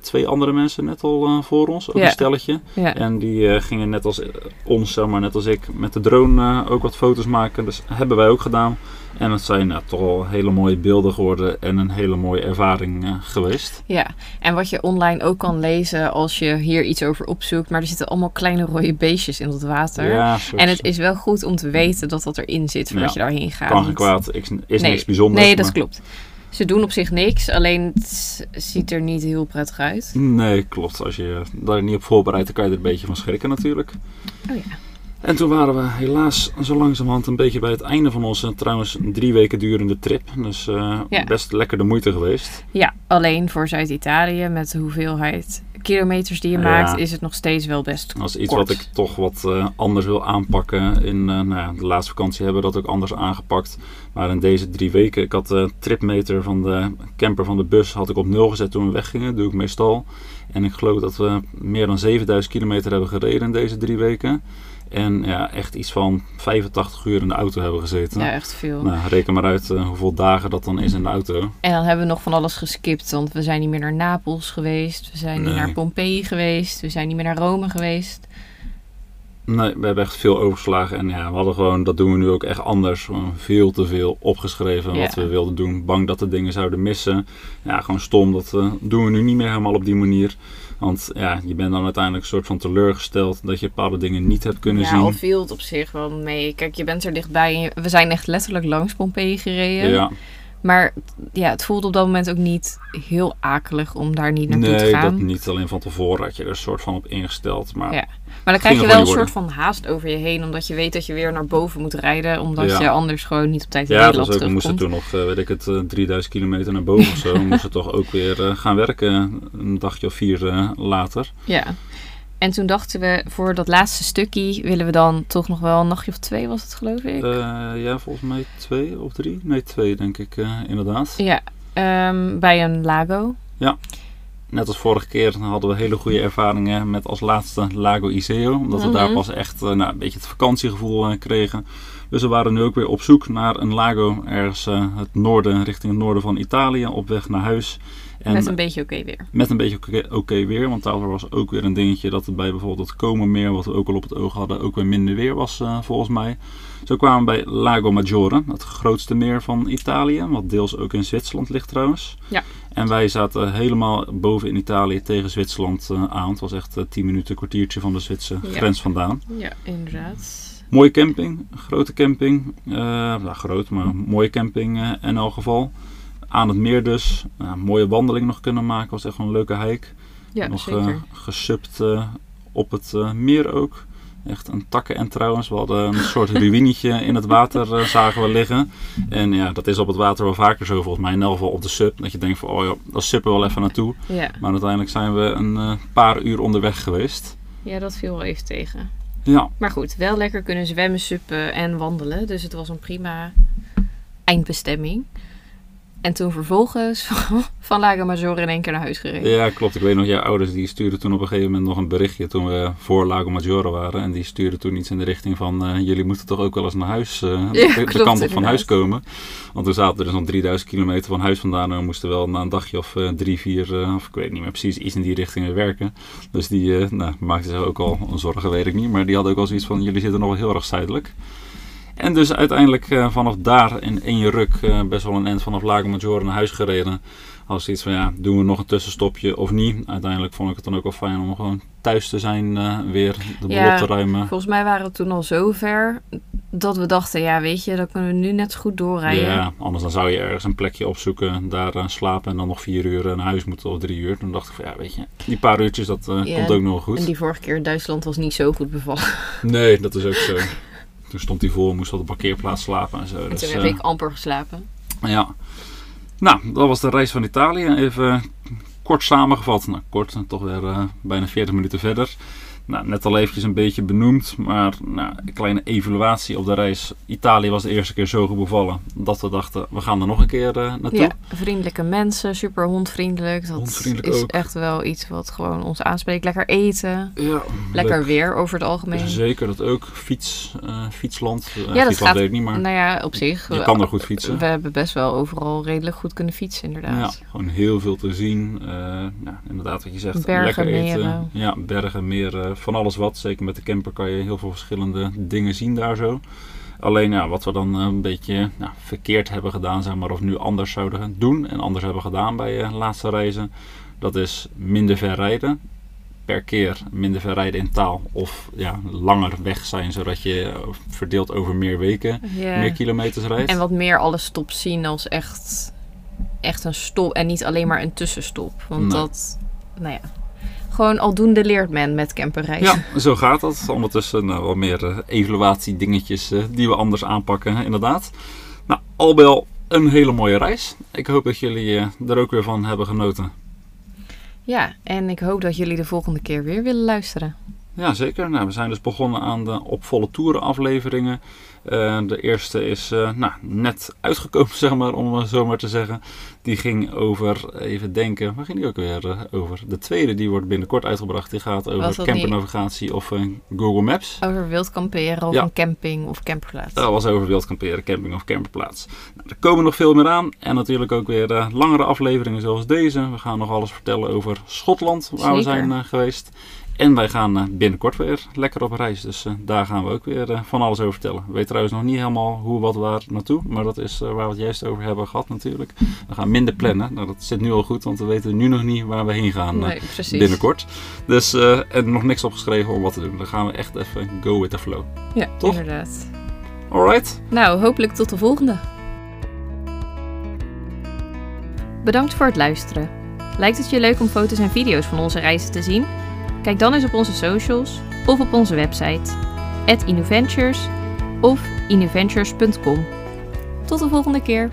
twee andere mensen net al eh, voor ons, ook een stelletje. En die eh, gingen net als ons, zeg maar, net als ik, met de drone ook wat foto's maken. Dus hebben wij ook gedaan. En het zijn nou, toch wel hele mooie beelden geworden en een hele mooie ervaring geweest. Ja, en wat je online ook kan lezen als je hier iets over opzoekt. Maar er zitten allemaal kleine rode beestjes in het water. Ja, zo- En het is wel goed om te weten dat dat erin zit voordat Ja, je daarheen gaat. kan geen kwaad, is, is Nee, niks bijzonders. Nee, dat maar- klopt. Ze doen op zich niks, alleen het ziet er niet heel prettig uit. Nee, klopt. Als je daar niet op voorbereidt, dan kan je er een beetje van schrikken natuurlijk. Oh ja. En toen waren we helaas zo langzamerhand een beetje bij het einde van onze trouwens drie weken durende trip. Dus eh, Ja. best lekker de moeite geweest. Ja, alleen voor Zuid-Italië met de hoeveelheid kilometers die je Ja. maakt, is het nog steeds wel best Dat is iets kort. wat ik toch wat eh, anders wil aanpakken. In eh, nou ja, de laatste vakantie hebben we dat ook anders aangepakt. Maar in deze drie weken, ik had de tripmeter van de camper van de bus had ik op nul gezet toen we weggingen. Dat doe ik meestal. En ik geloof dat we meer dan 7000 kilometer hebben gereden in deze drie weken. En ja, echt iets van 85 uur in de auto hebben gezeten. Ja, echt veel. Nou, reken maar uit eh, hoeveel dagen dat dan is in de auto. En dan hebben we nog van alles geskipt, want we zijn niet meer naar Napels geweest, we zijn Nee. niet naar Pompeii geweest, we zijn niet meer naar Rome geweest. Nee, we hebben echt veel overgeslagen. En ja, we hadden gewoon, dat doen we nu ook echt anders. Veel te veel opgeschreven wat we wilden doen. Bang dat we dingen zouden missen. Ja, gewoon stom. Dat eh, doen we nu niet meer helemaal op die manier. Want ja, je bent dan uiteindelijk een soort van teleurgesteld dat je bepaalde dingen niet hebt kunnen ja, zien. al viel het op zich wel mee. Kijk, je bent er dichtbij. We zijn echt letterlijk langs Pompeii gereden. ja, Maar ja, het voelde op dat moment ook niet heel akelig om daar niet naartoe te nee, dat gaan. niet. Alleen van tevoren had je er een soort van op ingesteld. Maar Ja. Maar dan krijg je wel een soort van haast over je heen. Omdat je weet dat je weer naar boven moet rijden. Omdat Ja. je anders gewoon niet op tijd in Ja, Nederland was ook, we moesten terugkomt. toen nog, eh, weet ik het, eh, 3000 kilometer naar boven of zo. We moesten toch ook weer eh, gaan werken een dagje of vier eh, later. Ja. En toen dachten we, voor dat laatste stukje willen we dan toch nog wel een nachtje of twee, was het geloof ik? Eh, ja, volgens mij twee of drie. Nee, twee denk ik eh, inderdaad. ja, ehm, bij een lago. Net als vorige keer hadden we hele goede ervaringen met als laatste Lago Iseo. Omdat we daar Mhm. pas echt eh, nou, een beetje het vakantiegevoel eh, kregen. Dus we waren nu ook weer op zoek naar een lago ergens eh, het noorden, richting het noorden van Italië, op weg naar huis. En met een beetje oké weer. met een beetje oké weer, want daar was ook weer een dingetje dat het bij bijvoorbeeld het Como-meer, wat we ook al op het oog hadden, ook weer minder weer was volgens mij. Zo kwamen we bij Lago Maggiore, het grootste meer van Italië, wat deels ook in Zwitserland ligt trouwens. Ja. En wij zaten helemaal boven in Italië tegen Zwitserland eh, aan. Het was echt eh, 10 minuten, een kwartiertje van de Zwitserse Ja. grens vandaan. Ja, inderdaad. Mooie camping, grote camping. eh nou, groot, maar mooie camping eh, in elk geval. Aan het meer dus. Nou, mooie wandeling nog kunnen maken. Was echt wel een leuke hike. Ja, nog zeker. eh, gesupt eh, op het eh, meer ook. Echt een takken en trouwens. We hadden een soort ruïnetje in het water eh, zagen we liggen. En ja, dat is op het water wel vaker zo volgens mij. In elk geval op de sub. Dat je denkt van, oh ja, daar suppen we wel even naartoe. ja. Maar uiteindelijk zijn we een eh, paar uur onderweg geweest. ja, dat viel wel even tegen. Ja, Maar goed, wel lekker kunnen zwemmen, suppen en wandelen. Dus het was een prima eindbestemming. En toen vervolgens van Lago Maggiore in één keer naar huis gereden. Ja, klopt. Ik weet nog, jouw ouders die stuurden toen op een gegeven moment nog een berichtje toen we voor Lago Maggiore waren. En die stuurden toen iets in de richting van, eh, jullie moeten toch ook wel eens naar huis, eh, de, de klopt, kant op van huis komen. Want toen zaten we dus nog 3000 kilometer van huis vandaan en we moesten wel na een dagje of eh, drie, vier, of ik weet niet meer precies, iets in die richting werken. Dus die nou, maakten zich ook al zorgen, weet ik niet. Maar die hadden ook al zoiets van, jullie zitten nog wel heel erg zuidelijk. En dus uiteindelijk eh, vanaf daar in één ruk, eh, best wel een eind vanaf Lago Maggiore naar huis gereden. Als iets van ja, doen we nog een tussenstopje of niet. Uiteindelijk vond ik het dan ook wel fijn om gewoon thuis te zijn, eh, weer de boel Ja, op te ruimen. Volgens mij waren we toen al zo ver dat we dachten, ja weet je, dan kunnen we nu net zo goed doorrijden. Ja, anders dan zou je ergens een plekje opzoeken, daar slapen en dan nog vier uur naar huis moeten of drie uur. Toen dacht ik van ja, weet je, die paar uurtjes dat Ja, komt ook nog wel goed. En die vorige keer in Duitsland was niet zo goed bevallen. Nee, dat is ook zo. Toen stond hij voor, moest op de parkeerplaats slapen en zo. En Dus, toen heb eh, ik amper geslapen. Ja. Nou, dat was de reis van Italië. Even kort samengevat. Nou, kort, toch weer eh, bijna 40 minuten verder. Nou, net al eventjes een beetje benoemd, maar nou, een kleine evaluatie op de reis. Italië was de eerste keer zo goed bevallen dat we dachten, we gaan er nog een keer uh, naartoe. Ja, vriendelijke mensen, super hondvriendelijk. Dat hondvriendelijk is ook. echt wel iets wat gewoon ons aanspreekt. Lekker eten, Ja, lekker leuk. weer over het algemeen. Zeker, dat ook. Fiets, eh, fietsland. Uh, dat fietsland gaat- weet ik niet, maar Nou ja, op zich. je kan er goed fietsen. We hebben best wel overal redelijk goed kunnen fietsen, Ja, inderdaad. gewoon heel veel te zien. Eh, nou, inderdaad, wat je zegt, Bergen, lekker eten. meren. Ja, bergen, meren, van alles wat. Zeker met de camper kan je heel veel verschillende dingen zien daar zo. Alleen ja, wat we dan eh, een beetje nou, verkeerd hebben gedaan, zeg maar, of nu anders zouden doen en anders hebben gedaan bij eh laatste reizen, dat is minder ver rijden. Per keer minder ver rijden in taal. Of ja, langer weg zijn, zodat je eh, verdeeld over meer weken meer kilometers rijdt. En wat meer alle stops zien als echt, echt een stop en niet alleen maar een tussenstop. Want Nee. dat, nou ja, gewoon aldoende leert men met camperreizen. Ja, zo gaat dat. Ondertussen nou, wel meer eh, evaluatiedingetjes eh, die we anders aanpakken, inderdaad. Nou, al bij al een hele mooie reis. Ik hoop dat jullie eh, er ook weer van hebben genoten. Ja, en ik hoop dat jullie de volgende keer weer willen luisteren. Ja, zeker. Nou, we zijn dus begonnen aan de op volle toeren afleveringen. Eh, de eerste is eh, nou, net uitgekomen, zeg maar, om het zo maar te zeggen. Die ging over, even denken, waar ging die ook weer eh, over? De tweede, die wordt binnenkort uitgebracht. Die gaat over campernavigatie of eh, Google Maps. Over wild kamperen of Ja. een camping of camperplaats. Dat was over wild kamperen, camping of camperplaats. Nou, er komen nog veel meer aan. En natuurlijk ook weer langere afleveringen zoals deze. We gaan nog alles vertellen over Schotland, waar we zijn geweest. En wij gaan eh, binnenkort weer lekker op reis. Dus eh, daar gaan we ook weer eh, van alles over vertellen. We weten trouwens nog niet helemaal hoe, wat, waar naartoe. Maar dat is waar we het juist over hebben gehad natuurlijk. We gaan minder plannen. Nou, dat zit nu al goed, want we weten nu nog niet waar we heen gaan nee, binnenkort. Dus eh, en nog niks opgeschreven om wat te doen. Dan gaan we echt even go with the flow. Ja, Toch? inderdaad. Alright? Nou, hopelijk tot de volgende. Bedankt voor het luisteren. Lijkt het je leuk om foto's en video's van onze reizen te zien? Kijk dan eens op onze socials of op onze website @innuventures of innuventures.com. Tot de volgende keer.